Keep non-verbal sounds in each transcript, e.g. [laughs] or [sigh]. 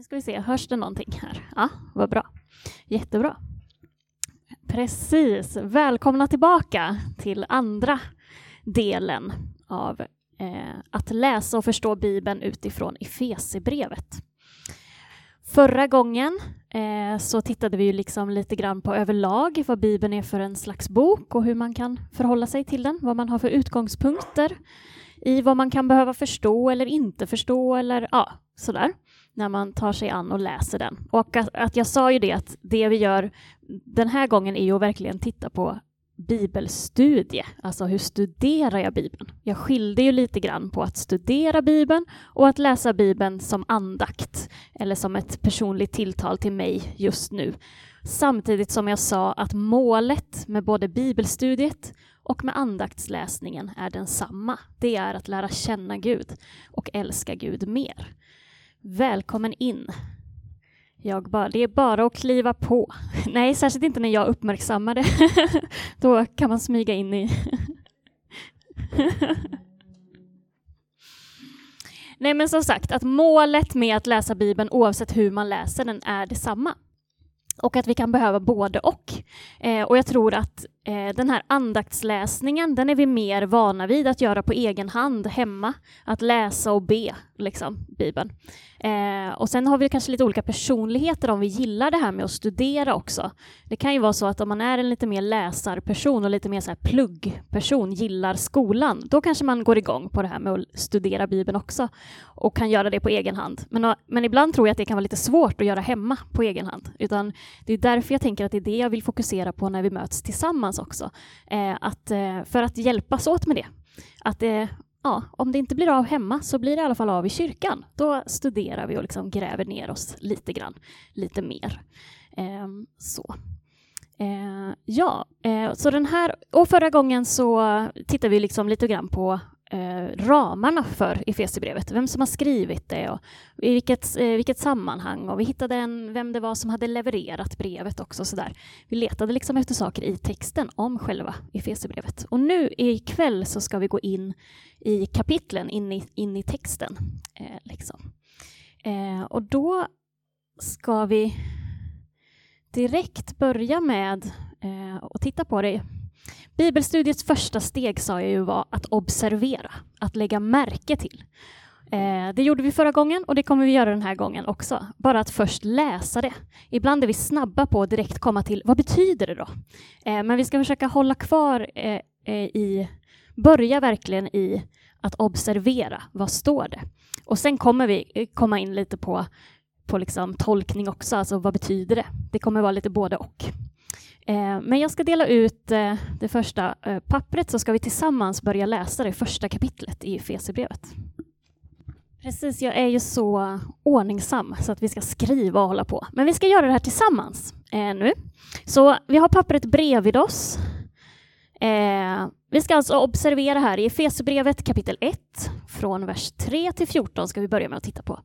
Nu ska vi se, hörs det någonting här? Ja, vad bra. Jättebra. Precis. Välkomna tillbaka till andra delen av eh, att läsa och förstå Bibeln utifrån Efesierbrevet. Förra gången eh, så tittade vi ju liksom lite grann på överlag vad Bibeln är för en slags bok och hur man kan förhålla sig till den, vad man har för utgångspunkter i vad man kan behöva förstå eller inte förstå eller ja, sådär när man tar sig an och läser den. Och att, att jag sa ju det att det vi gör den här gången är ju att verkligen titta på bibelstudie, alltså hur studerar jag Bibeln? Jag skilde ju lite grann på att studera Bibeln och att läsa Bibeln som andakt eller som ett personligt tilltal till mig just nu. Samtidigt som jag sa att målet med både bibelstudiet och med andaktsläsningen är densamma. Det är att lära känna Gud och älska Gud mer. Välkommen in. Jag bara, det är bara att kliva på. [laughs] Nej, särskilt inte när jag uppmärksammar det. [laughs] Då kan man smyga in i... [laughs] Nej, men som sagt, att målet med att läsa Bibeln, oavsett hur man läser den, är detsamma och att vi kan behöva både och. Eh, och jag tror att Eh, den här andaktsläsningen, den är vi mer vana vid att göra på egen hand hemma. Att läsa och be, liksom, Bibeln. Eh, och sen har vi kanske lite olika personligheter om vi gillar det här med att studera också. Det kan ju vara så att om man är en lite mer läsarperson och lite mer så här pluggperson, gillar skolan, då kanske man går igång på det här med att studera Bibeln också och kan göra det på egen hand. Men, men ibland tror jag att det kan vara lite svårt att göra hemma på egen hand, utan det är därför jag tänker att det är det jag vill fokusera på när vi möts tillsammans också. Eh, att, eh, för att hjälpas åt med det. Att eh, ja, om det inte blir av hemma så blir det i alla fall av i kyrkan. Då studerar vi och liksom gräver ner oss lite grann, lite mer. Eh, så. Eh, ja, eh, så den här, och förra gången så tittade vi liksom lite grann på eh, ramarna för Efesierbrevet, vem som har skrivit det och i vilket, eh, vilket sammanhang och vi hittade en, vem det var som hade levererat brevet också. Så där. Vi letade liksom efter saker i texten om själva Efesierbrevet. Och nu ikväll så ska vi gå in i kapitlen, in i, in i texten. Eh, liksom. Eh, och då ska vi direkt börja med eh, att titta på det Bibelstudiets första steg sa jag ju var att observera, att lägga märke till. Eh, det gjorde vi förra gången och det kommer vi göra den här gången också. Bara att först läsa det. Ibland är vi snabba på att direkt komma till vad betyder det då? Eh, men vi ska försöka hålla kvar eh, eh i, börja verkligen i att observera, vad står det? Och sen kommer vi eh, komma in lite på, på liksom tolkning också, alltså vad betyder det? Det kommer vara lite både och. Eh, men jag ska dela ut eh, det första eh, pappret så ska vi tillsammans börja läsa det första kapitlet i Efesierbrevet. Precis, jag är ju så ordningsam så att vi ska skriva och hålla på. Men vi ska göra det här tillsammans nu. Så vi har pappret bredvid oss. Vi ska alltså observera här i Efesierbrevet kapitel 1 från vers 3 till 14 ska vi börja med att titta på.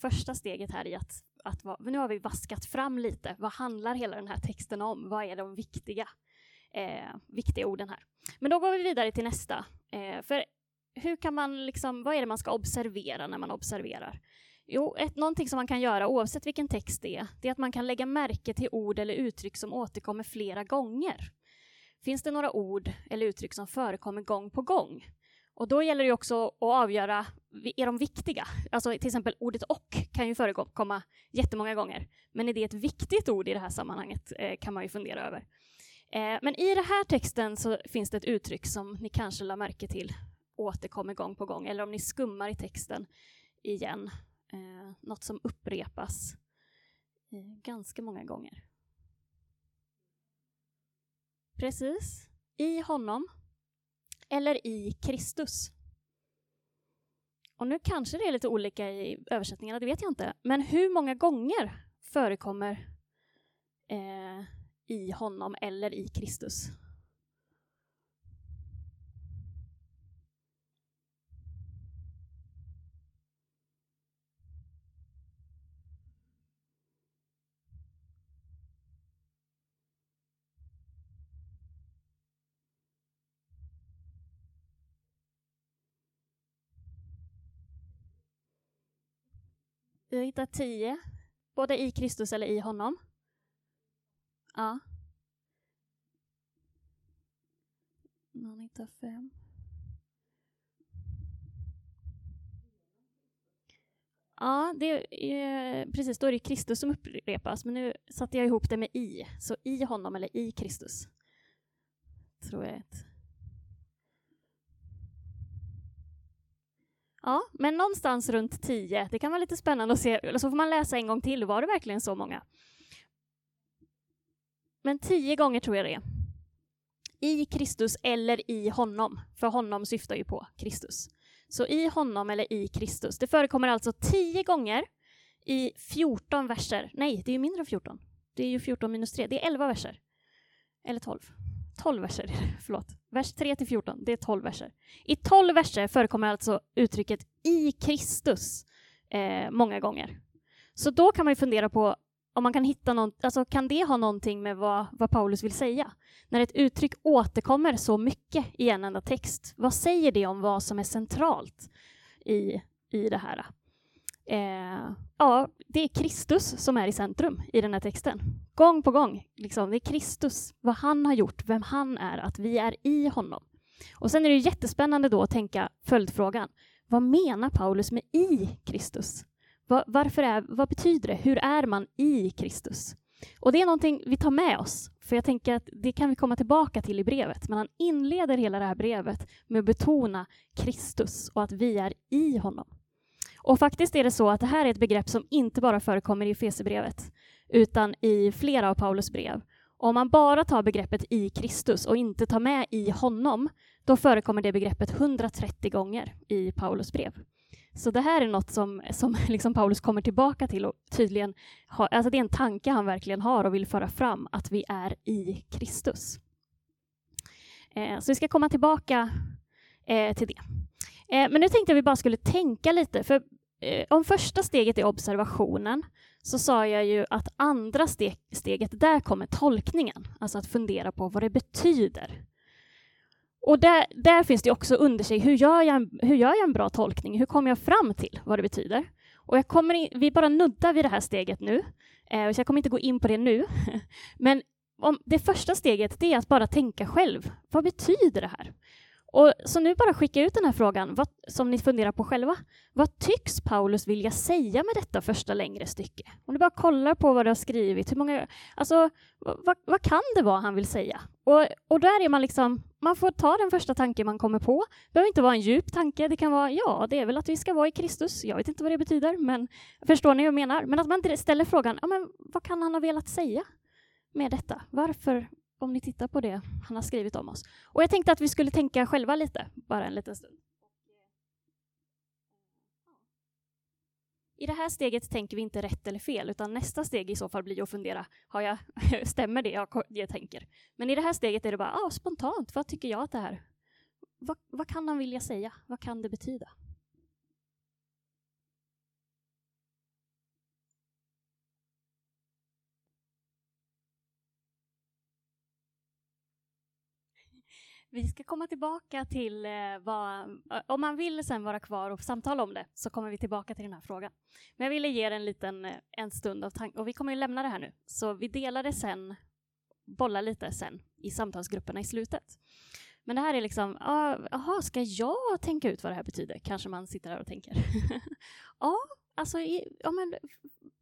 Första steget här i att att vad, nu har vi vaskat fram lite. Vad handlar hela den här texten om? Vad är de viktiga, eh, viktiga orden här? Men då går vi vidare till nästa. Eh, för hur kan man liksom, vad är det man ska observera när man observerar? Jo, ett, någonting som man kan göra oavsett vilken text det är, det är att man kan lägga märke till ord eller uttryck som återkommer flera gånger. Finns det några ord eller uttryck som förekommer gång på gång? Och då gäller det också att avgöra, är de viktiga? Alltså till exempel ordet och kan ju förekomma jättemånga gånger. Men är det ett viktigt ord i det här sammanhanget eh, kan man ju fundera över. Eh, men i den här texten så finns det ett uttryck som ni kanske lade märke till återkommer gång på gång, eller om ni skummar i texten igen. Eh, något som upprepas eh, ganska många gånger. Precis. I honom eller i Kristus. Och nu kanske det är lite olika i översättningarna, det vet jag inte. Men hur många gånger förekommer eh, i honom eller i Kristus? Vi har hittat tio, både i Kristus eller i honom. Ja. Någon hittar fem. Ja, det är, eh, precis, då är det Kristus som upprepas, men nu satte jag ihop det med i, så i honom eller i Kristus. Tror jag ett. Ja, men någonstans runt tio. Det kan vara lite spännande att se, eller så får man läsa en gång till, var det verkligen så många? Men tio gånger tror jag det är. I Kristus eller i honom, för honom syftar ju på Kristus. Så i honom eller i Kristus. Det förekommer alltså tio gånger i 14 verser. Nej, det är ju mindre än 14. Det är ju 14 minus 3. Det är 11 verser. Eller 12. 12 verser, [laughs] förlåt. Vers 3 till 14, det är 12 verser. I 12 verser förekommer alltså uttrycket i Kristus eh, många gånger. Så då kan man ju fundera på om man kan hitta något, alltså kan det ha någonting med vad, vad Paulus vill säga? När ett uttryck återkommer så mycket i en enda text, vad säger det om vad som är centralt i, i det här? Eh, ja, det är Kristus som är i centrum i den här texten. Gång på gång. Liksom, det är Kristus, vad han har gjort, vem han är, att vi är i honom. Och sen är det jättespännande då att tänka följdfrågan. Vad menar Paulus med i Kristus? Var, varför är, vad betyder det? Hur är man i Kristus? Och det är någonting vi tar med oss, för jag tänker att det kan vi komma tillbaka till i brevet. Men han inleder hela det här brevet med att betona Kristus och att vi är i honom. Och faktiskt är det så att det här är ett begrepp som inte bara förekommer i Efesierbrevet, utan i flera av Paulus brev. Och om man bara tar begreppet i Kristus och inte tar med i honom, då förekommer det begreppet 130 gånger i Paulus brev. Så det här är något som, som [laughs] liksom Paulus kommer tillbaka till och tydligen har, alltså det är en tanke han verkligen har och vill föra fram, att vi är i Kristus. Eh, så vi ska komma tillbaka eh, till det. Eh, men nu tänkte jag vi bara skulle tänka lite, för eh, om första steget är observationen, så sa jag ju att andra ste steget, där kommer tolkningen, alltså att fundera på vad det betyder. Och där, där finns det också under sig, hur gör, jag en, hur gör jag en bra tolkning? Hur kommer jag fram till vad det betyder? Och jag kommer in, vi bara nuddar vid det här steget nu, eh, så jag kommer inte gå in på det nu. [laughs] Men om det första steget det är att bara tänka själv. Vad betyder det här? Och så nu bara skicka ut den här frågan, vad, som ni funderar på själva. Vad tycks Paulus vilja säga med detta första längre stycke? Om du bara kollar på vad du har skrivit, hur många, alltså, vad, vad kan det vara han vill säga? Och, och där är man liksom, man får ta den första tanke man kommer på. Det behöver inte vara en djup tanke, det kan vara, ja, det är väl att vi ska vara i Kristus. Jag vet inte vad det betyder, men förstår ni vad jag menar? Men att man ställer frågan, ja, men vad kan han ha velat säga med detta? Varför, om ni tittar på det han har skrivit om oss. Och jag tänkte att vi skulle tänka själva lite, bara en liten stund. Eh, I det här steget tänker vi inte rätt eller fel, utan nästa steg i så fall blir att fundera, har jag, [laughs] stämmer det jag, jag tänker? Men i det här steget är det bara, ah, spontant, vad tycker jag att det här, vad, vad kan han vilja säga? Vad kan det betyda? Vi ska komma tillbaka till eh, vad, eh, om man vill sen vara kvar och samtala om det så kommer vi tillbaka till den här frågan. Men jag ville ge er en liten eh, en stund av tanke och vi kommer ju lämna det här nu så vi delar det sen, bollar lite sen i samtalsgrupperna i slutet. Men det här är liksom, jaha, ska jag tänka ut vad det här betyder? Kanske man sitter där och tänker. [laughs] ja, alltså, ja, men,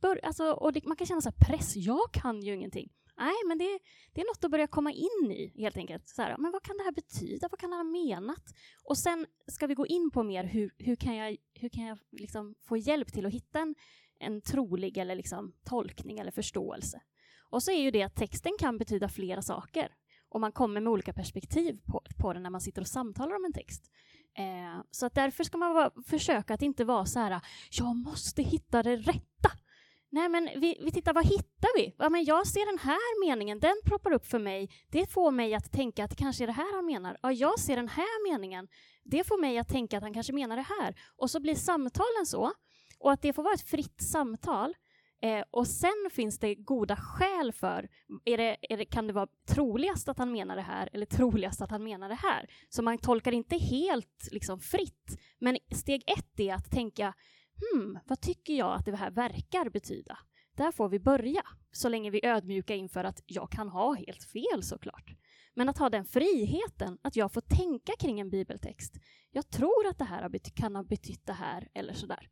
bör, alltså och det, man kan känna så här press, jag kan ju ingenting. Nej, men det, det är något att börja komma in i, helt enkelt. Så här, men vad kan det här betyda? Vad kan han ha menat? Och sen ska vi gå in på mer hur, hur kan jag, hur kan jag liksom få hjälp till att hitta en, en trolig eller liksom tolkning eller förståelse. Och så är ju det att texten kan betyda flera saker och man kommer med olika perspektiv på, på den när man sitter och samtalar om en text. Eh, så att därför ska man va, försöka att inte vara så här, jag måste hitta det rätta. Nej, men vi, vi tittar, vad hittar vi? Ja, men jag ser den här meningen, den proppar upp för mig. Det får mig att tänka att det kanske är det här han menar. Ja, jag ser den här meningen. Det får mig att tänka att han kanske menar det här. Och så blir samtalen så. Och att det får vara ett fritt samtal. Eh, och sen finns det goda skäl för, är det, är det, kan det vara troligast att han menar det här eller troligast att han menar det här? Så man tolkar inte helt liksom, fritt. Men steg ett är att tänka, hmm, vad tycker jag att det här verkar betyda? Där får vi börja, så länge vi är ödmjuka inför att jag kan ha helt fel såklart. Men att ha den friheten, att jag får tänka kring en bibeltext. Jag tror att det här kan ha betytt det här, eller sådär.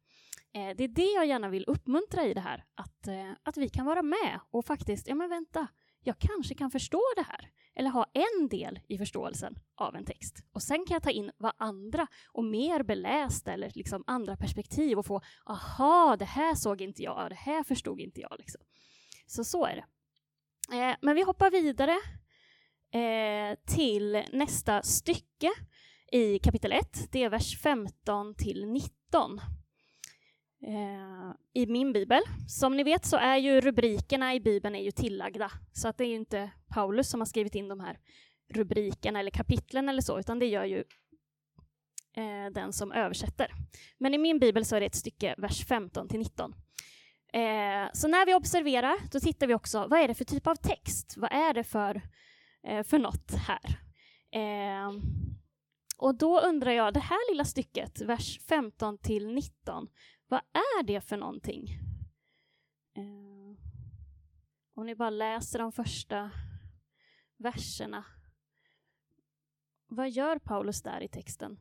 Eh, det är det jag gärna vill uppmuntra i det här, att, eh, att vi kan vara med och faktiskt, ja men vänta, jag kanske kan förstå det här, eller ha en del i förståelsen av en text. Och sen kan jag ta in vad andra och mer belästa eller liksom andra perspektiv och få, aha, det här såg inte jag, det här förstod inte jag. Liksom. Så så är det. Eh, men vi hoppar vidare eh, till nästa stycke i kapitel 1. Det är vers 15 till 19 Eh, i min bibel. Som ni vet så är ju rubrikerna i bibeln är ju tillagda, så att det är ju inte Paulus som har skrivit in de här rubrikerna eller kapitlen eller så, utan det gör ju eh, den som översätter. Men i min bibel så är det ett stycke, vers 15 till 19. Eh, så när vi observerar, då tittar vi också, vad är det för typ av text? Vad är det för, eh, för något här? Eh, och då undrar jag, det här lilla stycket, vers 15 till 19, vad är det för någonting? Eh, om ni bara läser de första verserna. Vad gör Paulus där i texten?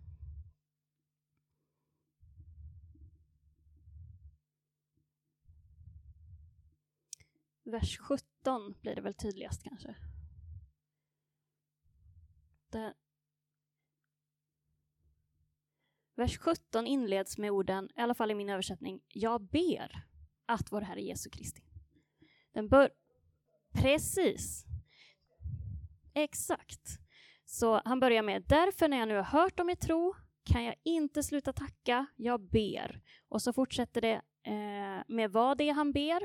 Vers 17 blir det väl tydligast kanske. Det, Vers 17 inleds med orden, i alla fall i min översättning, jag ber att vår Herre Jesu Kristi. Den bör... Precis. Exakt. Så han börjar med, därför när jag nu har hört om er tro kan jag inte sluta tacka, jag ber. Och så fortsätter det eh, med vad det är han ber.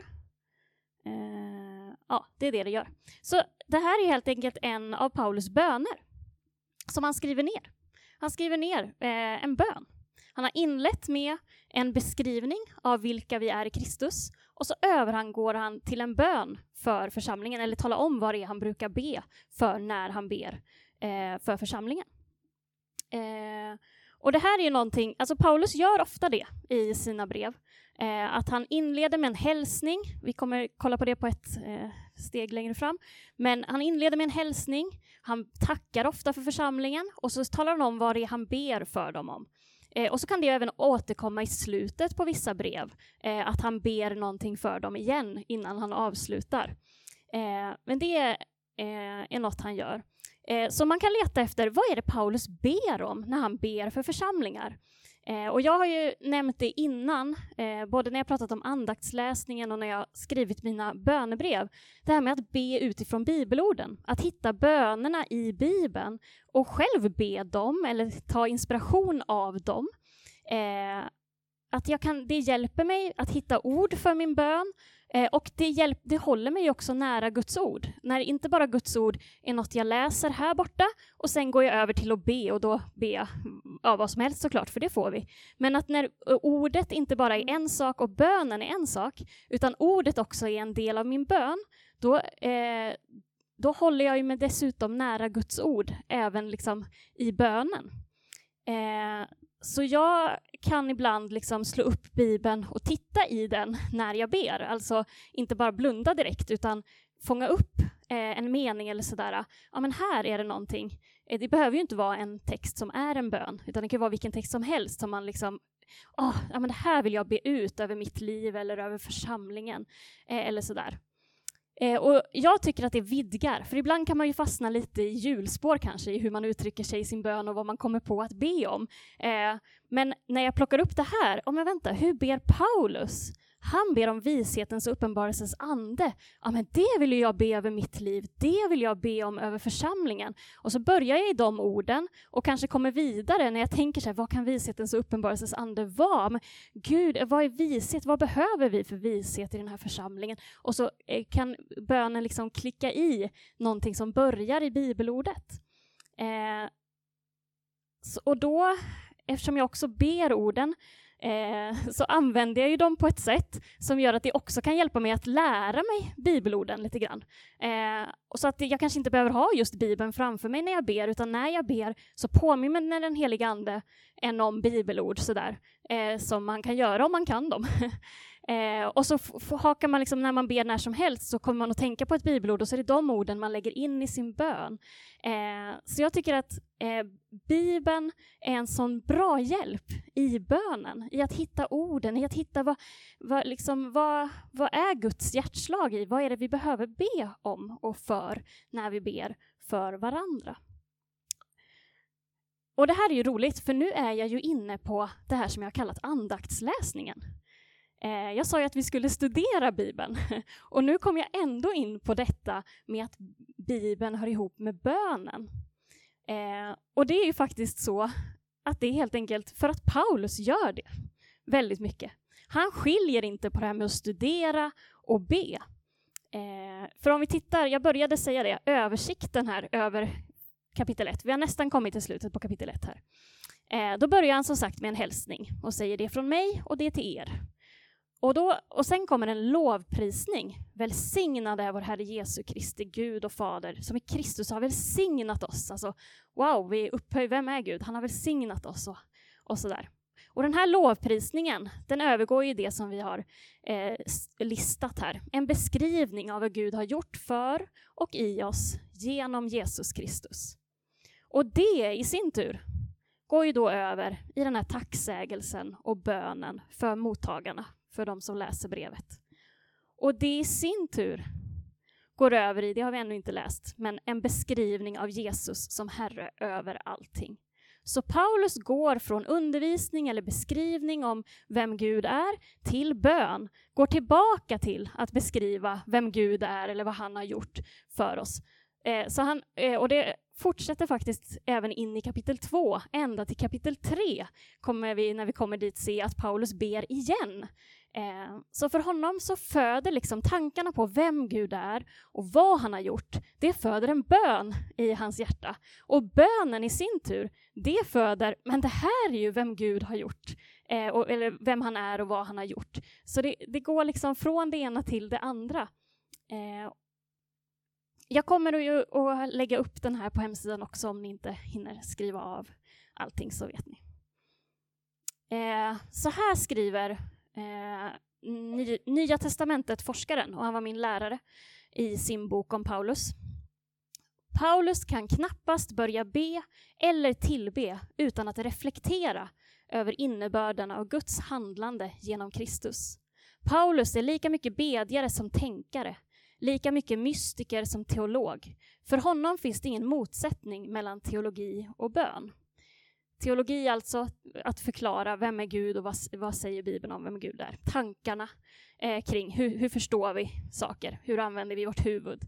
Eh, ja, det är det det gör. Så det här är helt enkelt en av Paulus böner som han skriver ner. Han skriver ner eh, en bön. Han har inlett med en beskrivning av vilka vi är i Kristus och så övergår han till en bön för församlingen, eller talar om vad det är han brukar be för när han ber eh, för församlingen. Eh, och det här är ju någonting, alltså Paulus gör ofta det i sina brev, eh, att han inleder med en hälsning, vi kommer kolla på det på ett eh, steg längre fram, men han inleder med en hälsning, han tackar ofta för församlingen och så talar han om vad det är han ber för dem om. Eh, och så kan det även återkomma i slutet på vissa brev, eh, att han ber någonting för dem igen innan han avslutar. Eh, men det är, är något han gör. Eh, så man kan leta efter vad är det Paulus ber om när han ber för församlingar. Eh, och jag har ju nämnt det innan, eh, både när jag pratat om andaktsläsningen och när jag skrivit mina bönebrev. Det här med att be utifrån bibelorden, att hitta bönerna i Bibeln och själv be dem eller ta inspiration av dem. Eh, att jag kan, det hjälper mig att hitta ord för min bön Eh, och det, hjälp, det håller mig också nära Guds ord. När inte bara Guds ord är något jag läser här borta och sen går jag över till att be och då ber jag mm, ja, vad som helst såklart, för det får vi. Men att när ordet inte bara är en sak och bönen är en sak, utan ordet också är en del av min bön, då, eh, då håller jag mig dessutom nära Guds ord, även liksom i bönen. Eh, så jag kan ibland liksom slå upp Bibeln och titta i den när jag ber. Alltså inte bara blunda direkt, utan fånga upp eh, en mening eller sådär. Ja, men här är det någonting. Eh, det behöver ju inte vara en text som är en bön, utan det kan vara vilken text som helst som man liksom Oh, ja, men det här vill jag be ut över mitt liv eller över församlingen. Eh, eller sådär. Eh, och jag tycker att det vidgar, för ibland kan man ju fastna lite i hjulspår kanske i hur man uttrycker sig i sin bön och vad man kommer på att be om. Eh, men när jag plockar upp det här, oh jag vänta, hur ber Paulus? Han ber om vishetens och uppenbarelsens ande. Ja, men det vill jag be över mitt liv. Det vill jag be om över församlingen. Och så börjar jag i de orden och kanske kommer vidare när jag tänker så här, vad kan vishetens och uppenbarelsens ande vara? Men Gud, vad är vishet? Vad behöver vi för vishet i den här församlingen? Och så eh, kan bönen liksom klicka i någonting som börjar i bibelordet. Eh, och då, eftersom jag också ber orden, eh, så använder jag ju dem på ett sätt som gör att det också kan hjälpa mig att lära mig bibelorden lite grann. Eh, och så att jag kanske inte behöver ha just Bibeln framför mig när jag ber, utan när jag ber så påminner den helige Ande en om bibelord sådär, eh, som man kan göra om man kan dem. [laughs] Eh, och så hakar man liksom, när man ber när som helst så kommer man att tänka på ett bibelord och så är det de orden man lägger in i sin bön. Eh, så jag tycker att eh, Bibeln är en sån bra hjälp i bönen, i att hitta orden, i att hitta vad, vad, liksom, vad, vad är Guds hjärtslag i? Vad är det vi behöver be om och för när vi ber för varandra? Och det här är ju roligt, för nu är jag ju inne på det här som jag har kallat andaktsläsningen. Eh, jag sa ju att vi skulle studera Bibeln [laughs] och nu kom jag ändå in på detta med att Bibeln hör ihop med bönen. Eh, och det är ju faktiskt så att det är helt enkelt för att Paulus gör det väldigt mycket. Han skiljer inte på det här med att studera och be. Eh, för om vi tittar, jag började säga det, översikten här över kapitel 1. Vi har nästan kommit till slutet på kapitel 1 här. Eh, då börjar han som sagt med en hälsning och säger det från mig och det till er. Och, då, och sen kommer en lovprisning. Välsignad är vår Herre Jesu Kristi Gud och Fader, som i Kristus har välsignat oss. Alltså, wow, vi är upphöjda. Vem är Gud? Han har välsignat oss och, och sådär. Och den här lovprisningen, den övergår ju det som vi har eh, listat här. En beskrivning av vad Gud har gjort för och i oss genom Jesus Kristus. Och det i sin tur går ju då över i den här tacksägelsen och bönen för mottagarna för de som läser brevet. Och det i sin tur går över i, det har vi ännu inte läst, men en beskrivning av Jesus som Herre över allting. Så Paulus går från undervisning eller beskrivning om vem Gud är till bön, går tillbaka till att beskriva vem Gud är eller vad han har gjort för oss. Eh, så han, eh, och det fortsätter faktiskt även in i kapitel 2, ända till kapitel 3 kommer vi, när vi kommer dit, se att Paulus ber igen. Eh, så för honom så föder liksom tankarna på vem Gud är och vad han har gjort, det föder en bön i hans hjärta. Och bönen i sin tur, det föder, men det här är ju vem Gud har gjort, eh, och, eller vem han är och vad han har gjort. Så det, det går liksom från det ena till det andra. Eh, jag kommer att, att lägga upp den här på hemsidan också om ni inte hinner skriva av allting så vet ni. Eh, så här skriver eh, Nya testamentet-forskaren, och han var min lärare, i sin bok om Paulus. Paulus kan knappast börja be eller tillbe utan att reflektera över innebörden av Guds handlande genom Kristus. Paulus är lika mycket bedjare som tänkare, lika mycket mystiker som teolog. För honom finns det ingen motsättning mellan teologi och bön. Teologi alltså, att förklara vem är Gud och vad, vad säger Bibeln om vem Gud är. Tankarna eh, kring hur, hur, förstår vi saker, hur använder vi vårt huvud.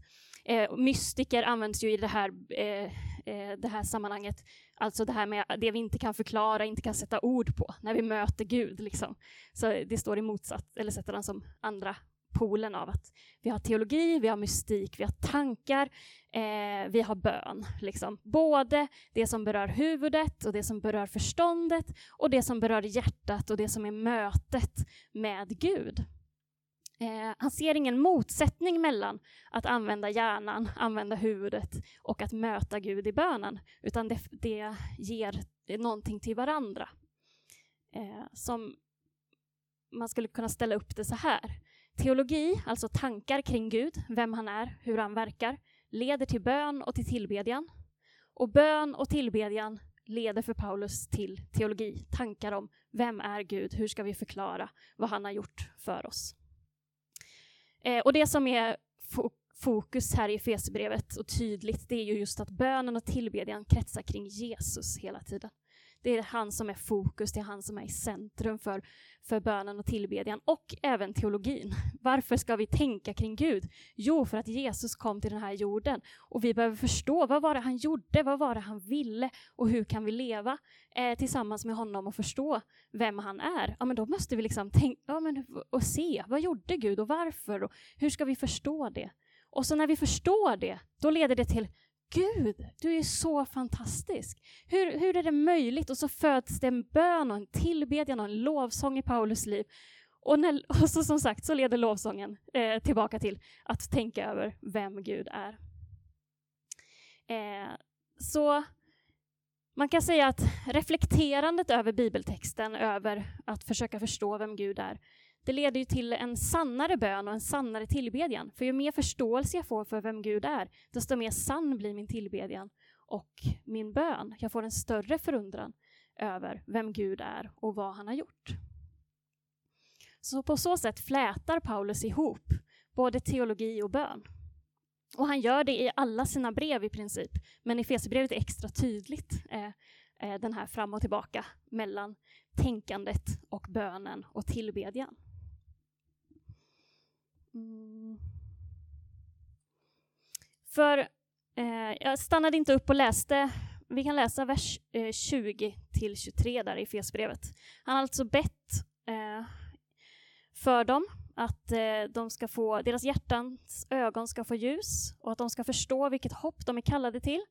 Eh, mystiker används ju i det här, eh, eh, det här sammanhanget, alltså det här med det vi inte kan förklara, inte kan sätta ord på, när vi möter Gud. Liksom. Så det står i motsats, eller sätter den som andra polen av att vi har teologi, vi har mystik, vi har tankar, eh, vi har bön. Liksom. Både det som berör huvudet och det som berör förståndet och det som berör hjärtat och det som är mötet med Gud. Eh, han ser ingen motsättning mellan att använda hjärnan, använda huvudet och att möta Gud i bönen, utan det, det ger någonting till varandra. Eh, som man skulle kunna ställa upp det så här. Teologi, alltså tankar kring Gud, vem han är, hur han verkar, leder till bön och till tillbedjan. Och bön och tillbedjan leder för Paulus till teologi, tankar om vem är Gud, hur ska vi förklara vad han har gjort för oss. Eh, och det som är fokus här i Efesierbrevet och tydligt, det är ju just att bönen och tillbedjan kretsar kring Jesus hela tiden. Det är han som är fokus, det är han som är i centrum för, för bönen och tillbedjan och även teologin. Varför ska vi tänka kring Gud? Jo, för att Jesus kom till den här jorden och vi behöver förstå vad var det han gjorde, vad var det han ville och hur kan vi leva eh, tillsammans med honom och förstå vem han är? Ja, men då måste vi liksom tänka ja, men, och se, vad gjorde Gud och varför och hur ska vi förstå det? Och så när vi förstår det, då leder det till Gud, du är så fantastisk. Hur, hur är det möjligt? Och så föds det en bön och en tillbedjan och en lovsång i Paulus liv. Och, när, [laughs] och så som sagt så leder lovsången eh, tillbaka till att tänka över vem Gud är. Eh, så man kan säga att reflekterandet över bibeltexten, över att försöka förstå vem Gud är, det leder ju till en sannare bön och en sannare tillbedjan. För ju mer förståelse jag får för vem Gud är, desto mer sann blir min tillbedjan och min bön. Jag får en större förundran över vem Gud är och vad han har gjort. Så på så sätt flätar Paulus ihop både teologi och bön. Och han gör det i alla sina brev i princip, men i Fesebrevet är extra tydligt eh, eh, den här fram och tillbaka mellan tänkandet och bönen och tillbedjan. Mm. För eh, jag stannade inte upp och läste, vi kan läsa vers eh, 20 till 23 där i fesbrevet. Han har alltså bett eh, för dem att eh, de ska få, deras hjärtans ögon ska få ljus och att de ska förstå vilket hopp de är kallade till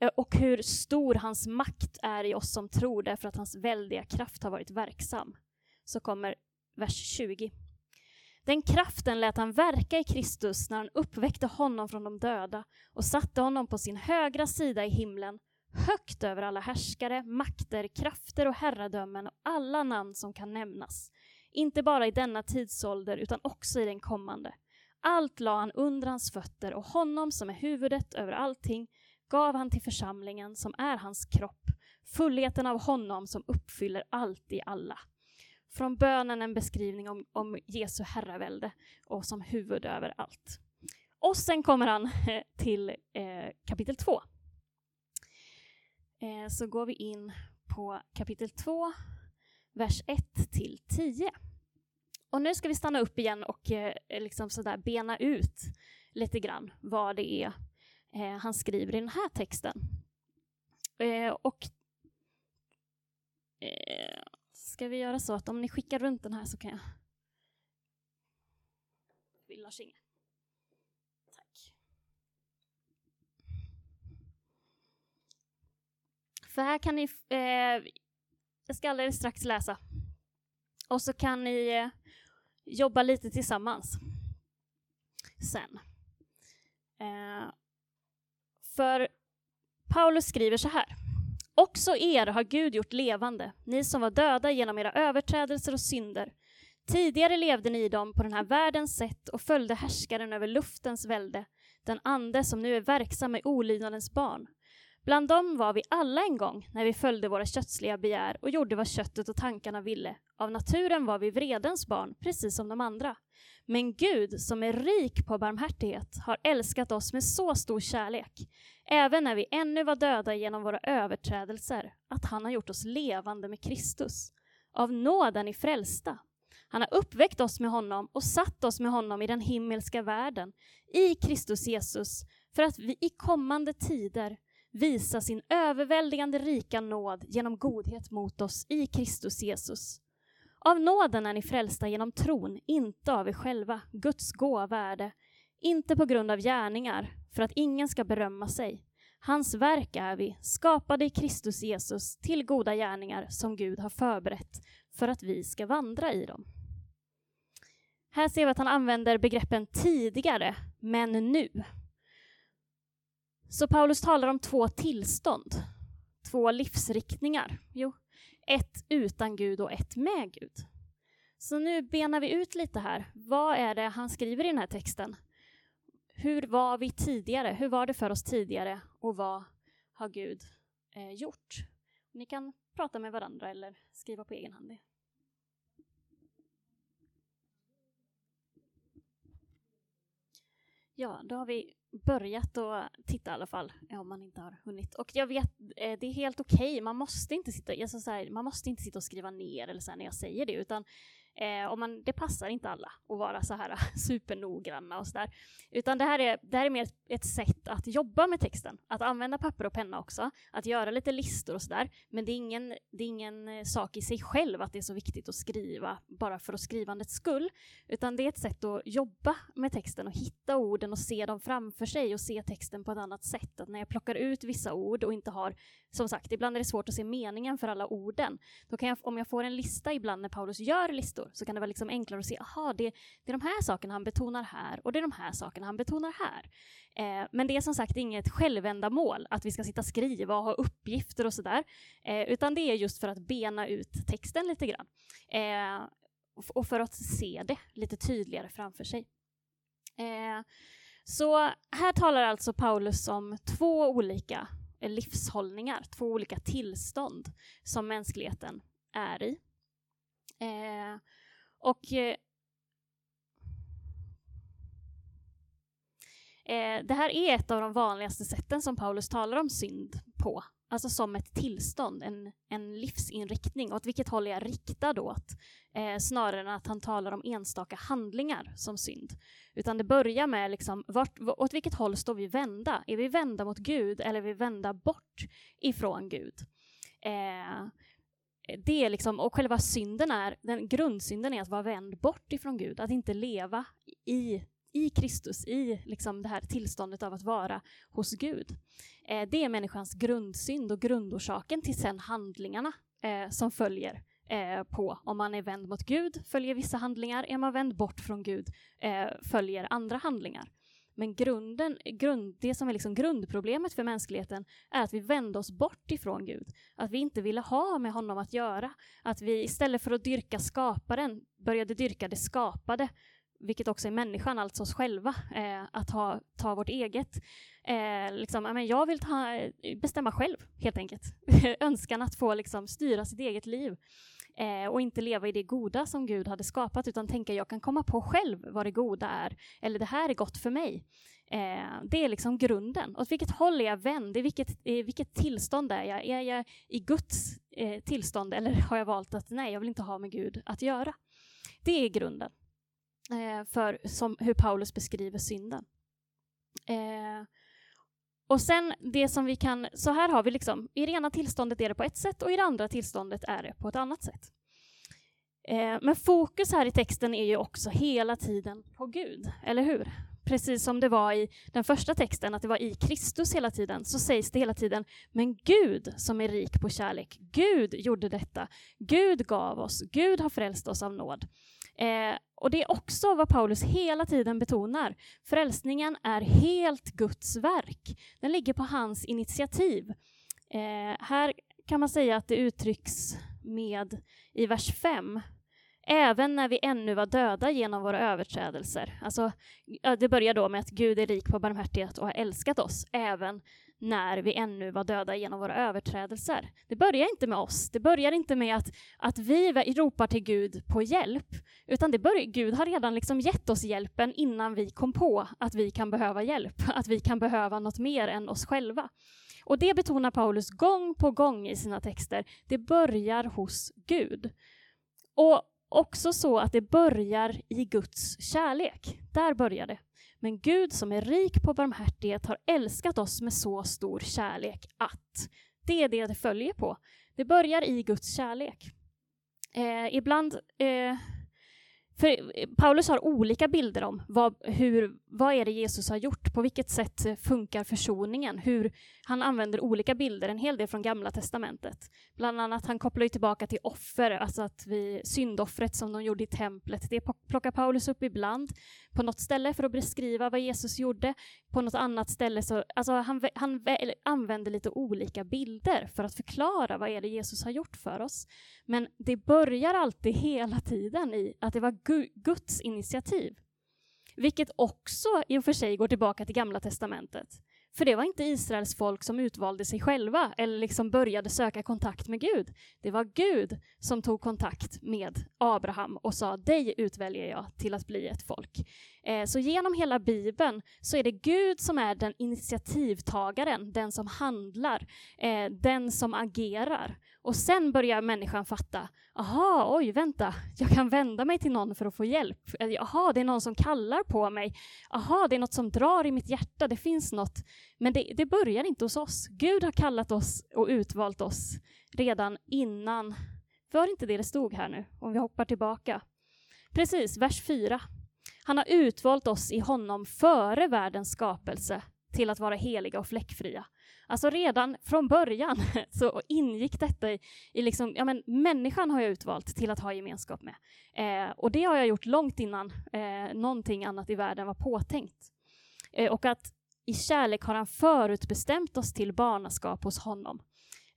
eh, och hur stor hans makt är i oss som tror därför att hans väldiga kraft har varit verksam. Så kommer vers 20. Den kraften lät han verka i Kristus när han uppväckte honom från de döda och satte honom på sin högra sida i himlen, högt över alla härskare, makter, krafter och herradömen och alla namn som kan nämnas inte bara i denna tidsålder utan också i den kommande. Allt la han under hans fötter och honom som är huvudet över allting gav han till församlingen som är hans kropp, fullheten av honom som uppfyller allt i alla. Från bönen en beskrivning om, om Jesu herravälde och som huvud över allt. Och sen kommer han [laughs] till eh, kapitel 2. Eh, så går vi in på kapitel 2, vers 1 till 10. Och nu ska vi stanna upp igen och eh, liksom sådär bena ut lite grann vad det är eh, han skriver i den här texten. Eh, och eh, ska vi göra så att om ni skickar runt den här så kan jag... Vill Lars Inge? Tack. För här kan ni... Eh, jag ska alldeles strax läsa. Och så kan ni eh, jobba lite tillsammans sen. Eh, för Paulus skriver så här. Också er har Gud gjort levande, ni som var döda genom era överträdelser och synder. Tidigare levde ni i dem på den här världens sätt och följde härskaren över luftens välde, den ande som nu är verksam i olydnadens barn. Bland dem var vi alla en gång när vi följde våra kötsliga begär och gjorde vad köttet och tankarna ville. Av naturen var vi vredens barn, precis som de andra. Men Gud, som är rik på barmhärtighet, har älskat oss med så stor kärlek, även när vi ännu var döda genom våra överträdelser, att han har gjort oss levande med Kristus. Av nåden i frälsta. Han har uppväckt oss med honom och satt oss med honom i den himmelska världen, i Kristus Jesus, för att vi i kommande tider visa sin överväldigande rika nåd genom godhet mot oss i Kristus Jesus. Av nåden är ni frälsta genom tron, inte av er själva. Guds gåva är det, inte på grund av gärningar, för att ingen ska berömma sig. Hans verk är vi, skapade i Kristus Jesus till goda gärningar som Gud har förberett för att vi ska vandra i dem. Här ser vi att han använder begreppen tidigare, men nu. Så Paulus talar om två tillstånd, två livsriktningar. Jo, ett utan Gud och ett med Gud. Så nu benar vi ut lite här. Vad är det han skriver i den här texten? Hur var vi tidigare? Hur var det för oss tidigare? Och vad har Gud eh, gjort? Ni kan prata med varandra eller skriva på egen hand. Ja, då har vi börjat att titta i alla fall, eh, om man inte har hunnit. Och jag vet, eh, det är helt okej, okay. man, måste inte sitta, alltså så här, man måste inte sitta och skriva ner eller så här, när jag säger det, utan Eh, och man, det passar inte alla att vara så här [laughs] supernoggranna och sådär. Utan det här, är, det här är mer ett sätt att jobba med texten, att använda papper och penna också, att göra lite listor och sådär. Men det är, ingen, det är ingen eh, sak i sig själv att det är så viktigt att skriva bara för att skrivandets skull, utan det är ett sätt att jobba med texten och hitta orden och se dem framför sig och se texten på ett annat sätt. Att när jag plockar ut vissa ord och inte har, som sagt, ibland är det svårt att se meningen för alla orden. Då kan jag, om jag får en lista ibland när Paulus gör listor, så kan det vara liksom enklare att se, aha, det, det är de här sakerna han betonar här och det är de här sakerna han betonar här. Eh, men det är som sagt inget självändamål att vi ska sitta och skriva och ha uppgifter och sådär, eh, utan det är just för att bena ut texten lite grann. Eh, och för att se det lite tydligare framför sig. Eh, så här talar alltså Paulus om två olika livshållningar, två olika tillstånd som mänskligheten är i. Eh, och eh, eh, det här är ett av de vanligaste sätten som Paulus talar om synd på, alltså som ett tillstånd, en, en livsinriktning. Åt vilket håll är jag riktad åt? Eh, snarare än att han talar om enstaka handlingar som synd. Utan det börjar med liksom, vart, åt vilket håll står vi vända? Är vi vända mot Gud eller är vi vända bort ifrån Gud? Eh, det är liksom, och själva synden är, den grundsynden är att vara vänd bort ifrån Gud, att inte leva i, i Kristus, i liksom det här tillståndet av att vara hos Gud. Eh, det är människans grundsynd och grundorsaken till sen handlingarna eh, som följer eh, på. Om man är vänd mot Gud följer vissa handlingar, är man vänd bort från Gud eh, följer andra handlingar. Men grunden, grund, det som är liksom grundproblemet för mänskligheten är att vi vände oss bort ifrån Gud. Att vi inte ville ha med honom att göra. Att vi istället för att dyrka skaparen började dyrka det skapade vilket också är människan, alltså oss själva, eh, att ha, ta vårt eget. Eh, liksom, men jag vill ta, bestämma själv, helt enkelt. [laughs] Önskan att få liksom, styra sitt eget liv eh, och inte leva i det goda som Gud hade skapat, utan tänka jag kan komma på själv vad det goda är, eller det här är gott för mig. Eh, det är liksom grunden. Åt vilket håll är jag vänd? I vilket, i vilket tillstånd är jag? Är jag i Guds eh, tillstånd, eller har jag valt att nej, jag vill inte ha med Gud att göra? Det är grunden eh, för som, hur Paulus beskriver synden. Eh, och sen det som vi kan, så här har vi liksom, i det ena tillståndet är det på ett sätt och i det andra tillståndet är det på ett annat sätt. Eh, men fokus här i texten är ju också hela tiden på Gud, eller hur? Precis som det var i den första texten, att det var i Kristus hela tiden, så sägs det hela tiden, men Gud som är rik på kärlek, Gud gjorde detta, Gud gav oss, Gud har frälst oss av nåd. Eh, och det är också vad Paulus hela tiden betonar. Frälsningen är helt Guds verk. Den ligger på hans initiativ. Eh, här kan man säga att det uttrycks med i vers 5 även när vi ännu var döda genom våra överträdelser. Alltså, det börjar då med att Gud är rik på barmhärtighet och har älskat oss, även när vi ännu var döda genom våra överträdelser. Det börjar inte med oss, det börjar inte med att, att vi ropar till Gud på hjälp, utan det börjar, Gud har redan liksom gett oss hjälpen innan vi kom på att vi kan behöva hjälp, [laughs] att vi kan behöva något mer än oss själva. Och det betonar Paulus gång på gång i sina texter. Det börjar hos Gud. Och också så att det börjar i Guds kärlek. Där börjar det. Men Gud som är rik på barmhärtighet har älskat oss med så stor kärlek att det är det det följer på. Det börjar i Guds kärlek. Eh, ibland eh, för eh, Paulus har olika bilder om vad, hur, vad är det Jesus har gjort, på vilket sätt eh, funkar försoningen, hur han använder olika bilder, en hel del från Gamla Testamentet. Bland annat, han kopplar ju tillbaka till offer, alltså att vi, syndoffret som de gjorde i templet, det plockar Paulus upp ibland. På något ställe för att beskriva vad Jesus gjorde, på något annat ställe så, alltså han, han använder lite olika bilder för att förklara vad är det Jesus har gjort för oss. Men det börjar alltid hela tiden i att det var Gud Guds initiativ. Vilket också i och för sig går tillbaka till Gamla Testamentet. För det var inte Israels folk som utvalde sig själva eller liksom började söka kontakt med Gud. Det var Gud som tog kontakt med Abraham och sa dig utväljer jag till att bli ett folk. Eh, så genom hela Bibeln så är det Gud som är den initiativtagaren, den som handlar, eh, den som agerar. Och sen börjar människan fatta, aha, oj, vänta, jag kan vända mig till någon för att få hjälp. Jaha, det är någon som kallar på mig. Aha, det är något som drar i mitt hjärta, det finns något. Men det, det börjar inte hos oss. Gud har kallat oss och utvalt oss redan innan. Var det inte det det stod här nu, om vi hoppar tillbaka? Precis, vers 4. Han har utvalt oss i honom före världens skapelse till att vara heliga och fläckfria. Alltså redan från början [laughs] så ingick detta i, i liksom, ja men människan har jag utvalt till att ha gemenskap med. Eh, och det har jag gjort långt innan eh, någonting annat i världen var påtänkt. Eh, och att i kärlek har han förutbestämt oss till barnaskap hos honom.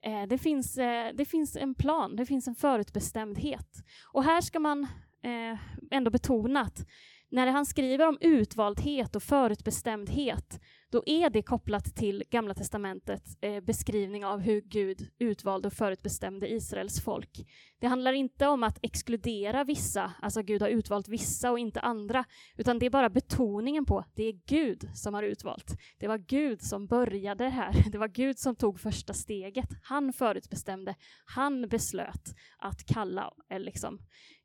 Eh, det, finns, eh, det finns en plan, det finns en förutbestämdhet. Och här ska man eh, ändå betona att när han skriver om utvaldhet och förutbestämdhet då är det kopplat till Gamla testamentets eh, beskrivning av hur Gud utvalde och förutbestämde Israels folk. Det handlar inte om att exkludera vissa, alltså Gud har utvalt vissa och inte andra, utan det är bara betoningen på det är Gud som har utvalt. Det var Gud som började här, [laughs] det var Gud som tog första steget. Han förutbestämde, han beslöt att kalla. Eh, liksom.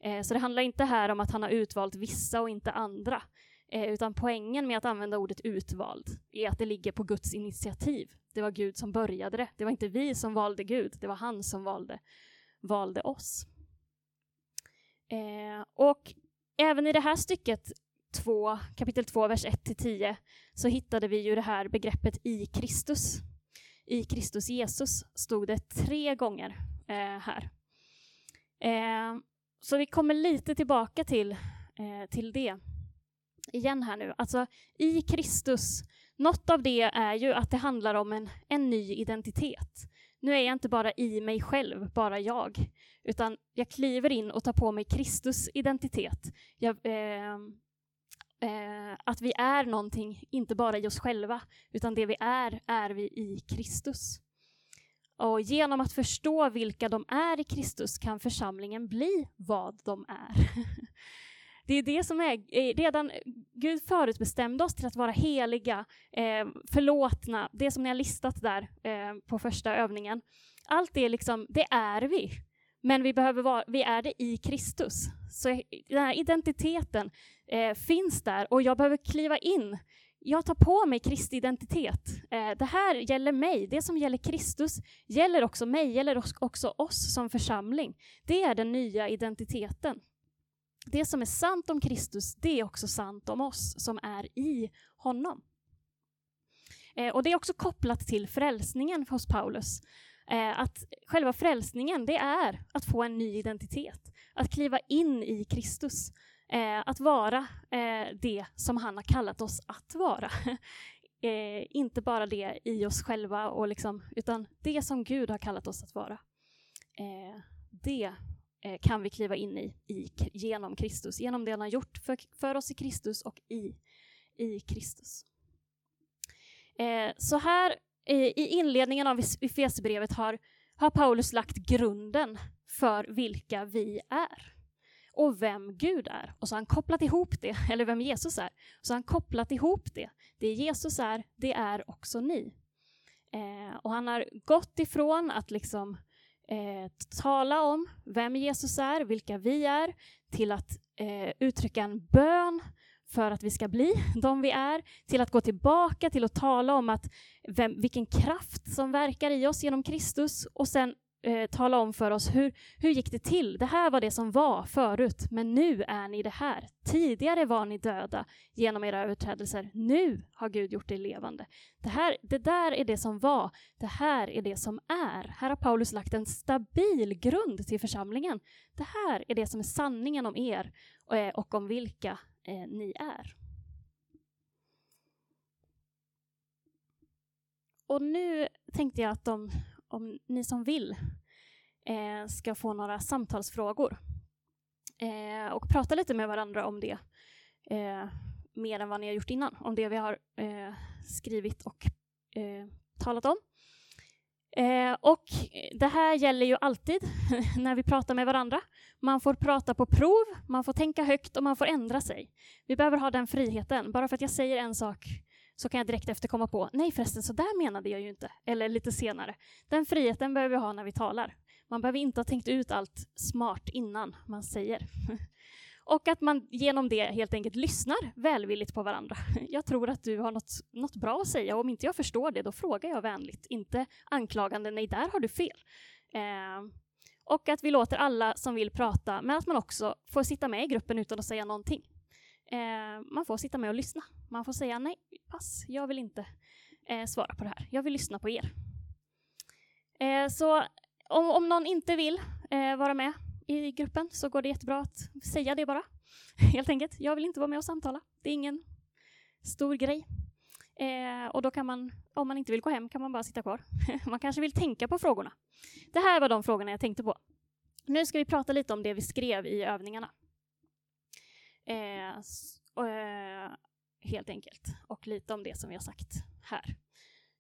Eh, så det handlar inte här om att han har utvalt vissa och inte andra, Eh, utan poängen med att använda ordet utvald är att det ligger på Guds initiativ. Det var Gud som började det. Det var inte vi som valde Gud, det var han som valde, valde oss. Eh, och även i det här stycket 2, kapitel 2, vers 1-10, så hittade vi ju det här begreppet i Kristus. I Kristus Jesus stod det tre gånger eh, här. Eh, så vi kommer lite tillbaka till, eh, till det igen här nu. Alltså i Kristus, något av det är ju att det handlar om en, en ny identitet. Nu är jag inte bara i mig själv, bara jag, utan jag kliver in och tar på mig Kristus identitet. Jag, eh, eh, att vi är någonting, inte bara i oss själva, utan det vi är, är vi i Kristus. Och genom att förstå vilka de är i Kristus kan församlingen bli vad de är. [laughs] Det är det som är, eh, redan Gud förutbestämde oss till att vara heliga, eh, förlåtna, det som ni har listat där eh, på första övningen. Allt det, liksom, det är vi. Men vi, behöver vara, vi är det i Kristus. Så den här identiteten eh, finns där och jag behöver kliva in. Jag tar på mig Kristi identitet. Eh, det här gäller mig. Det som gäller Kristus gäller också mig, gäller också oss som församling. Det är den nya identiteten det som är sant om Kristus, det är också sant om oss som är i honom. Eh, och det är också kopplat till frälsningen hos Paulus. Eh, att själva frälsningen, det är att få en ny identitet. Att kliva in i Kristus. Eh, att vara eh, det som han har kallat oss att vara. [laughs] Eh, inte bara det i oss själva, och liksom, utan det som Gud har kallat oss att vara. Eh, det Eh, kan vi kliva in i, i, genom Kristus, genom det han har gjort för, för oss i Kristus och i, i Kristus. Eh, så här eh, i inledningen av Efesierbrevet har, har Paulus lagt grunden för vilka vi är och vem Gud är. Och så har han kopplat ihop det, [laughs] eller vem Jesus är. Så har han kopplat ihop det. Det Jesus är, det är också ni. Eh, och han har gått ifrån att liksom eh, tala om vem Jesus är, vilka vi är, till att eh, uttrycka en bön för att vi ska bli [laughs] de vi är, till att gå tillbaka till att tala om att vem, vilken kraft som verkar i oss genom Kristus och sen eh, tala om för oss hur, hur gick det till? Det här var det som var förut, men nu är ni det här. Tidigare var ni döda genom era överträdelser. Nu har Gud gjort er levande. Det, här, det där är det som var. Det här är det som är. Här har Paulus lagt en stabil grund till församlingen. Det här är det som är sanningen om er eh, och om vilka eh, ni är. Och nu tänkte jag att de om ni som vill eh, ska få några samtalsfrågor eh, och prata lite med varandra om det eh, mer än vad ni har gjort innan, om det vi har eh, skrivit och eh, talat om. Eh, och det här gäller ju alltid [laughs] när vi pratar med varandra. Man får prata på prov, man får tänka högt och man får ändra sig. Vi behöver ha den friheten. Bara för att jag säger en sak så kan jag direkt efter komma på, nej förresten, så där menade jag ju inte. Eller lite senare. Den friheten behöver vi ha när vi talar. Man behöver inte ha tänkt ut allt smart innan man säger. [laughs] Och att man genom det helt enkelt lyssnar välvilligt på varandra. [laughs] Jag tror att du har något, något bra att säga och om inte jag förstår det, då frågar jag vänligt, inte anklagande, nej, där har du fel. Eh, och att vi låter alla som vill prata, men att man också får sitta med i gruppen utan att säga någonting. Eh, man får sitta med och lyssna. Man får säga nej, pass, jag vill inte eh, svara på det här. Jag vill lyssna på er. Eh, så om, om, någon inte vill eh, vara med i gruppen så går det jättebra att säga det bara. [laughs] Helt enkelt. Jag vill inte vara med och samtala. Det är ingen stor grej. Eh, och då kan man, om man inte vill gå hem, kan man bara sitta kvar. [laughs] man kanske vill tänka på frågorna. Det här var de frågorna jag tänkte på. Nu ska vi prata lite om det vi skrev i övningarna. Eh, och, eh, helt enkelt. Och lite om det som vi har sagt här.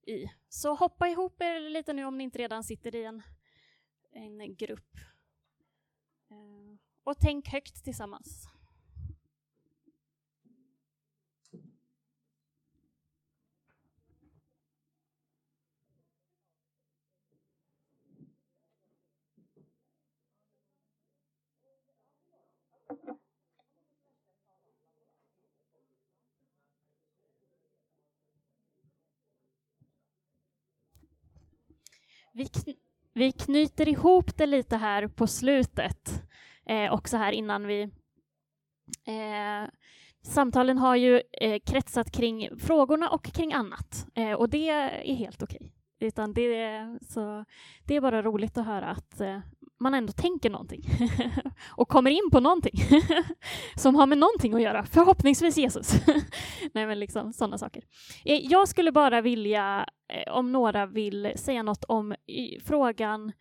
I. Så hoppa ihop er lite nu om ni inte redan sitter i en, en grupp. Eh, och tänk högt tillsammans. Vi, kn vi knyter ihop det lite här på slutet, eh, också här innan vi... Eh, samtalen har ju eh, kretsat kring frågorna och kring annat, eh, och det är helt okej. Okay. Utan det, är, så, det är bara roligt att höra att eh, man ändå tänker någonting [laughs] och kommer in på någonting [laughs] som har med någonting att göra. Förhoppningsvis Jesus. [laughs] Nej, men liksom sådana saker. Eh, jag skulle bara vilja, eh, om några vill säga något om frågan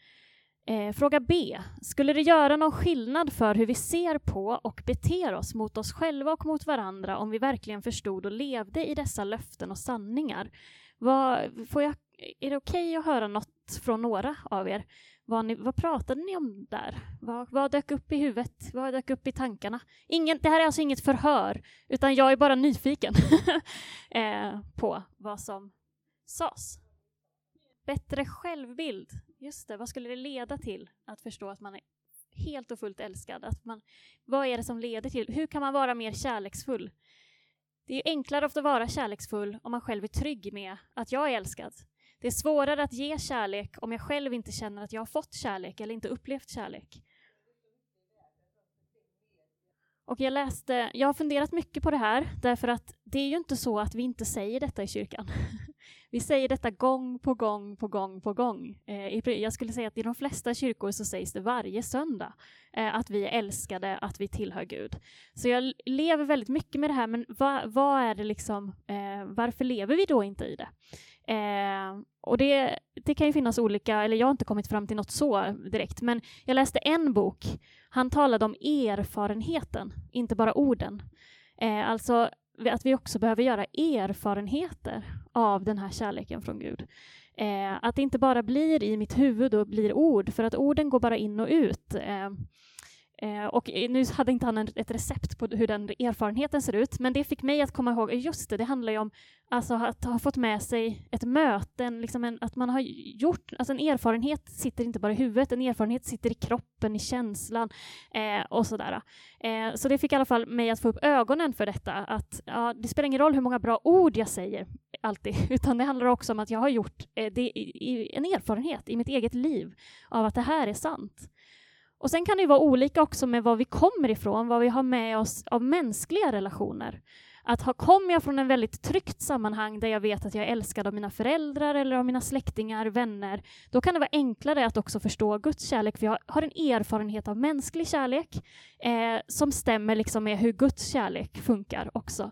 Eh, fråga B. Skulle det göra någon skillnad för hur vi ser på och beter oss mot oss själva och mot varandra om vi verkligen förstod och levde i dessa löften och sanningar? Vad, får jag, är det okej okay att höra något från några av er? Vad, ni, vad pratade ni om där? Vad, vad dök upp i huvudet? Vad dök upp i tankarna? Ingen, det här är alltså inget förhör, utan jag är bara nyfiken [laughs] eh, på vad som sades. Bättre självbild. Just det, vad skulle det leda till att förstå att man är helt och fullt älskad? Att man, vad är det som leder till? Hur kan man vara mer kärleksfull? Det är enklare att vara kärleksfull om man själv är trygg med att jag är älskad. Det är svårare att ge kärlek om jag själv inte känner att jag har fått kärlek eller inte upplevt kärlek. Och jag läste, jag har funderat mycket på det här, därför att det är ju inte så att vi inte säger detta i kyrkan. [laughs] Vi säger detta gång på gång på gång på gång. Eh, jag skulle säga att i de flesta kyrkor så sägs det varje söndag eh, att vi är älskade, att vi tillhör Gud. Så jag lever väldigt mycket med det här, men vad, vad är det liksom, eh, varför lever vi då inte i det? Eh, och det, det kan ju finnas olika, eller jag har inte kommit fram till något så direkt, men jag läste en bok. Han talade om erfarenheten, inte bara orden. Eh, alltså att vi också behöver göra erfarenheter av den här kärleken från Gud. Eh, att det inte bara blir i mitt huvud och blir ord, för att orden går bara in och ut. Eh, Eh, och nu hade inte han ett recept på hur den erfarenheten ser ut, men det fick mig att komma ihåg, just det, det handlar ju om alltså, att ha fått med sig ett möte, liksom en, att man har gjort, alltså en erfarenhet sitter inte bara i huvudet, en erfarenhet sitter i kroppen, i känslan eh, och sådär. Eh, så det fick i alla fall mig att få upp ögonen för detta, att ja, det spelar ingen roll hur många bra ord jag säger alltid, [laughs] utan det handlar också om att jag har gjort eh, det, i, i, en erfarenhet i mitt eget liv av att det här är sant. Och sen kan det vara olika också med var vi kommer ifrån, vad vi har med oss av mänskliga relationer. Att ha, kommer jag från en väldigt tryggt sammanhang där jag vet att jag är älskad av mina föräldrar eller av mina släktingar, vänner, då kan det vara enklare att också förstå Guds kärlek, för jag har en erfarenhet av mänsklig kärlek eh, som stämmer liksom med hur Guds kärlek funkar också.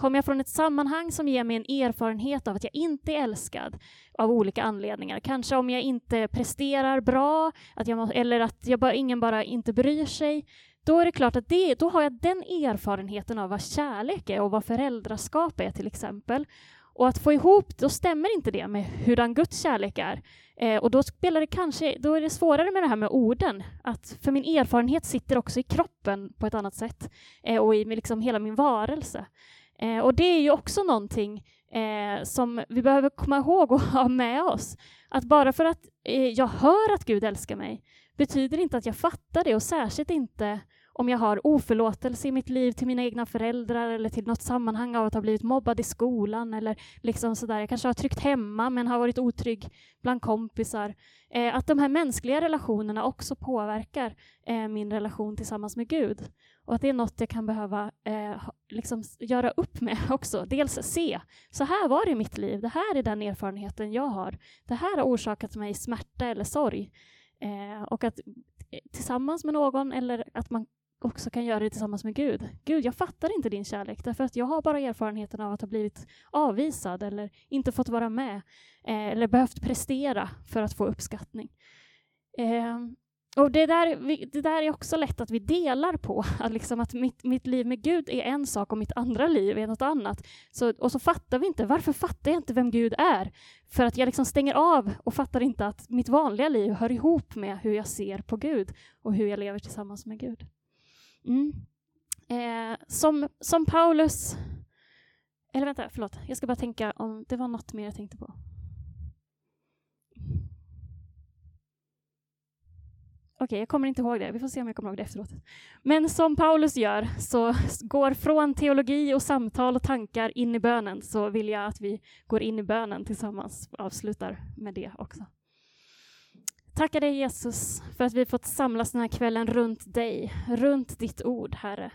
Kommer jag från ett sammanhang som ger mig en erfarenhet av att jag inte är älskad av olika anledningar, kanske om jag inte presterar bra, att jag må, eller att jag bara, ingen bara inte bryr sig, då är det klart att det, då har jag den erfarenheten av vad kärlek är och vad föräldraskap är till exempel. Och att få ihop, då stämmer inte det med hurdan Guds kärlek är. Eh, och då spelar det kanske, då är det svårare med det här med orden. Att, för min erfarenhet sitter också i kroppen på ett annat sätt eh, och i liksom hela min varelse. Eh, och det är ju också någonting eh, som vi behöver komma ihåg och [laughs] ha med oss. Att bara för att eh, jag hör att Gud älskar mig betyder inte att jag fattar det och särskilt inte om jag har oförlåtelse i mitt liv till mina egna föräldrar eller till något sammanhang av att ha blivit mobbad i skolan eller liksom sådär. Jag kanske har tryckt hemma men har varit otrygg bland kompisar. Eh, att de här mänskliga relationerna också påverkar eh, min relation tillsammans med Gud. Och att det är något jag kan behöva eh, liksom göra upp med [laughs] också. Dels se, så här var det i mitt liv, det här är den erfarenheten jag har. Det här har orsakat mig smärta eller sorg. Eh, och att eh, tillsammans med någon eller att man också kan göra det tillsammans med Gud. Gud, jag fattar inte din kärlek därför att jag har bara erfarenheten av att ha blivit avvisad eller inte fått vara med eh, eller behövt prestera för att få uppskattning. Eh, och det där, det där är också lätt att vi delar på, [laughs] att, liksom att mitt, mitt liv med Gud är en sak och mitt andra liv är något annat. Så, och så fattar vi inte, varför fattar jag inte vem Gud är? För att jag liksom stänger av och fattar inte att mitt vanliga liv hör ihop med hur jag ser på Gud och hur jag lever tillsammans med Gud. Mm. Eh, som, som Paulus... Eller vänta, förlåt. Jag ska bara tänka om det var något mer jag tänkte på. Okej, okay, jag kommer inte ihåg det. Vi får se om jag kommer ihåg det efteråt. Men som Paulus gör, så går från teologi och samtal och tankar in i bönen, så vill jag att vi går in i bönen tillsammans och avslutar med det också. Tackar dig Jesus för att vi fått samlas den här kvällen runt dig, runt ditt ord, Herre.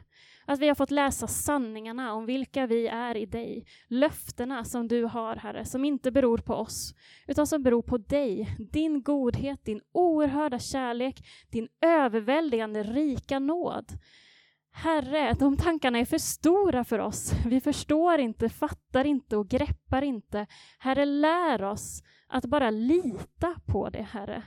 Att vi har fått läsa sanningarna om vilka vi är i dig. Löftena som du har, Herre, som inte beror på oss, utan som beror på dig. Din godhet, din oerhörda kärlek, din överväldigande rika nåd. Herre, de tankarna är för stora för oss. Vi förstår inte, fattar inte och greppar inte. Herre, lär oss att bara lita på det, Herre.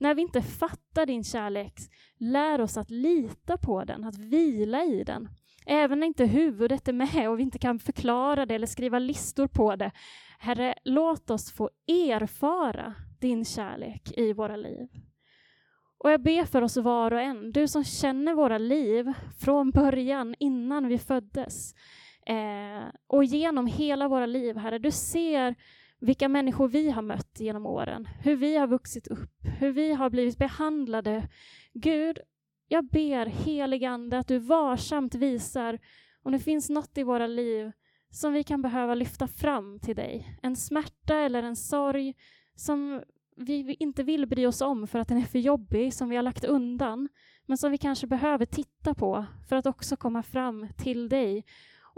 När vi inte fattar din kärlek, lär oss att lita på den, att vila i den. Även när inte huvudet är med och vi inte kan förklara det eller skriva listor på det. Herre, låt oss få erfara din kärlek i våra liv. Och jag ber för oss var och en, du som känner våra liv från början, innan vi föddes, eh, och genom hela våra liv, Herre, du ser vilka människor vi har mött genom åren, hur vi har vuxit upp, hur vi har blivit behandlade. Gud, jag ber heligande att du varsamt visar om det finns något i våra liv som vi kan behöva lyfta fram till dig. En smärta eller en sorg som vi inte vill bry oss om för att den är för jobbig, som vi har lagt undan, men som vi kanske behöver titta på för att också komma fram till dig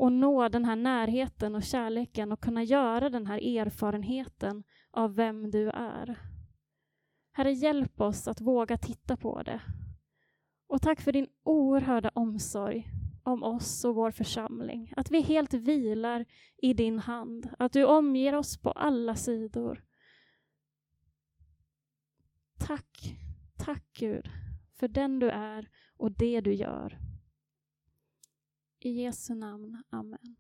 och nå den här närheten och kärleken och kunna göra den här erfarenheten av vem du är. Herre, hjälp oss att våga titta på det. Och tack för din oerhörda omsorg om oss och vår församling. Att vi helt vilar i din hand, att du omger oss på alla sidor. Tack, tack Gud, för den du är och det du gör. I Jesu namn. Amen.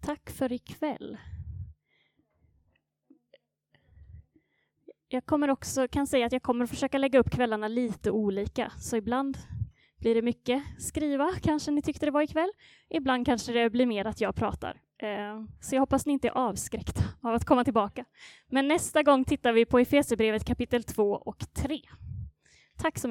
Tack för ikväll. Jag kommer också, kan säga att jag kommer försöka lägga upp kvällarna lite olika, så ibland blir det mycket skriva, kanske ni tyckte det var ikväll. Ibland kanske det blir mer att jag pratar. Eh, så jag hoppas ni inte är avskräckta av att komma tillbaka. Men nästa gång tittar vi på Efesierbrevet kapitel 2 och 3. Tack så mycket.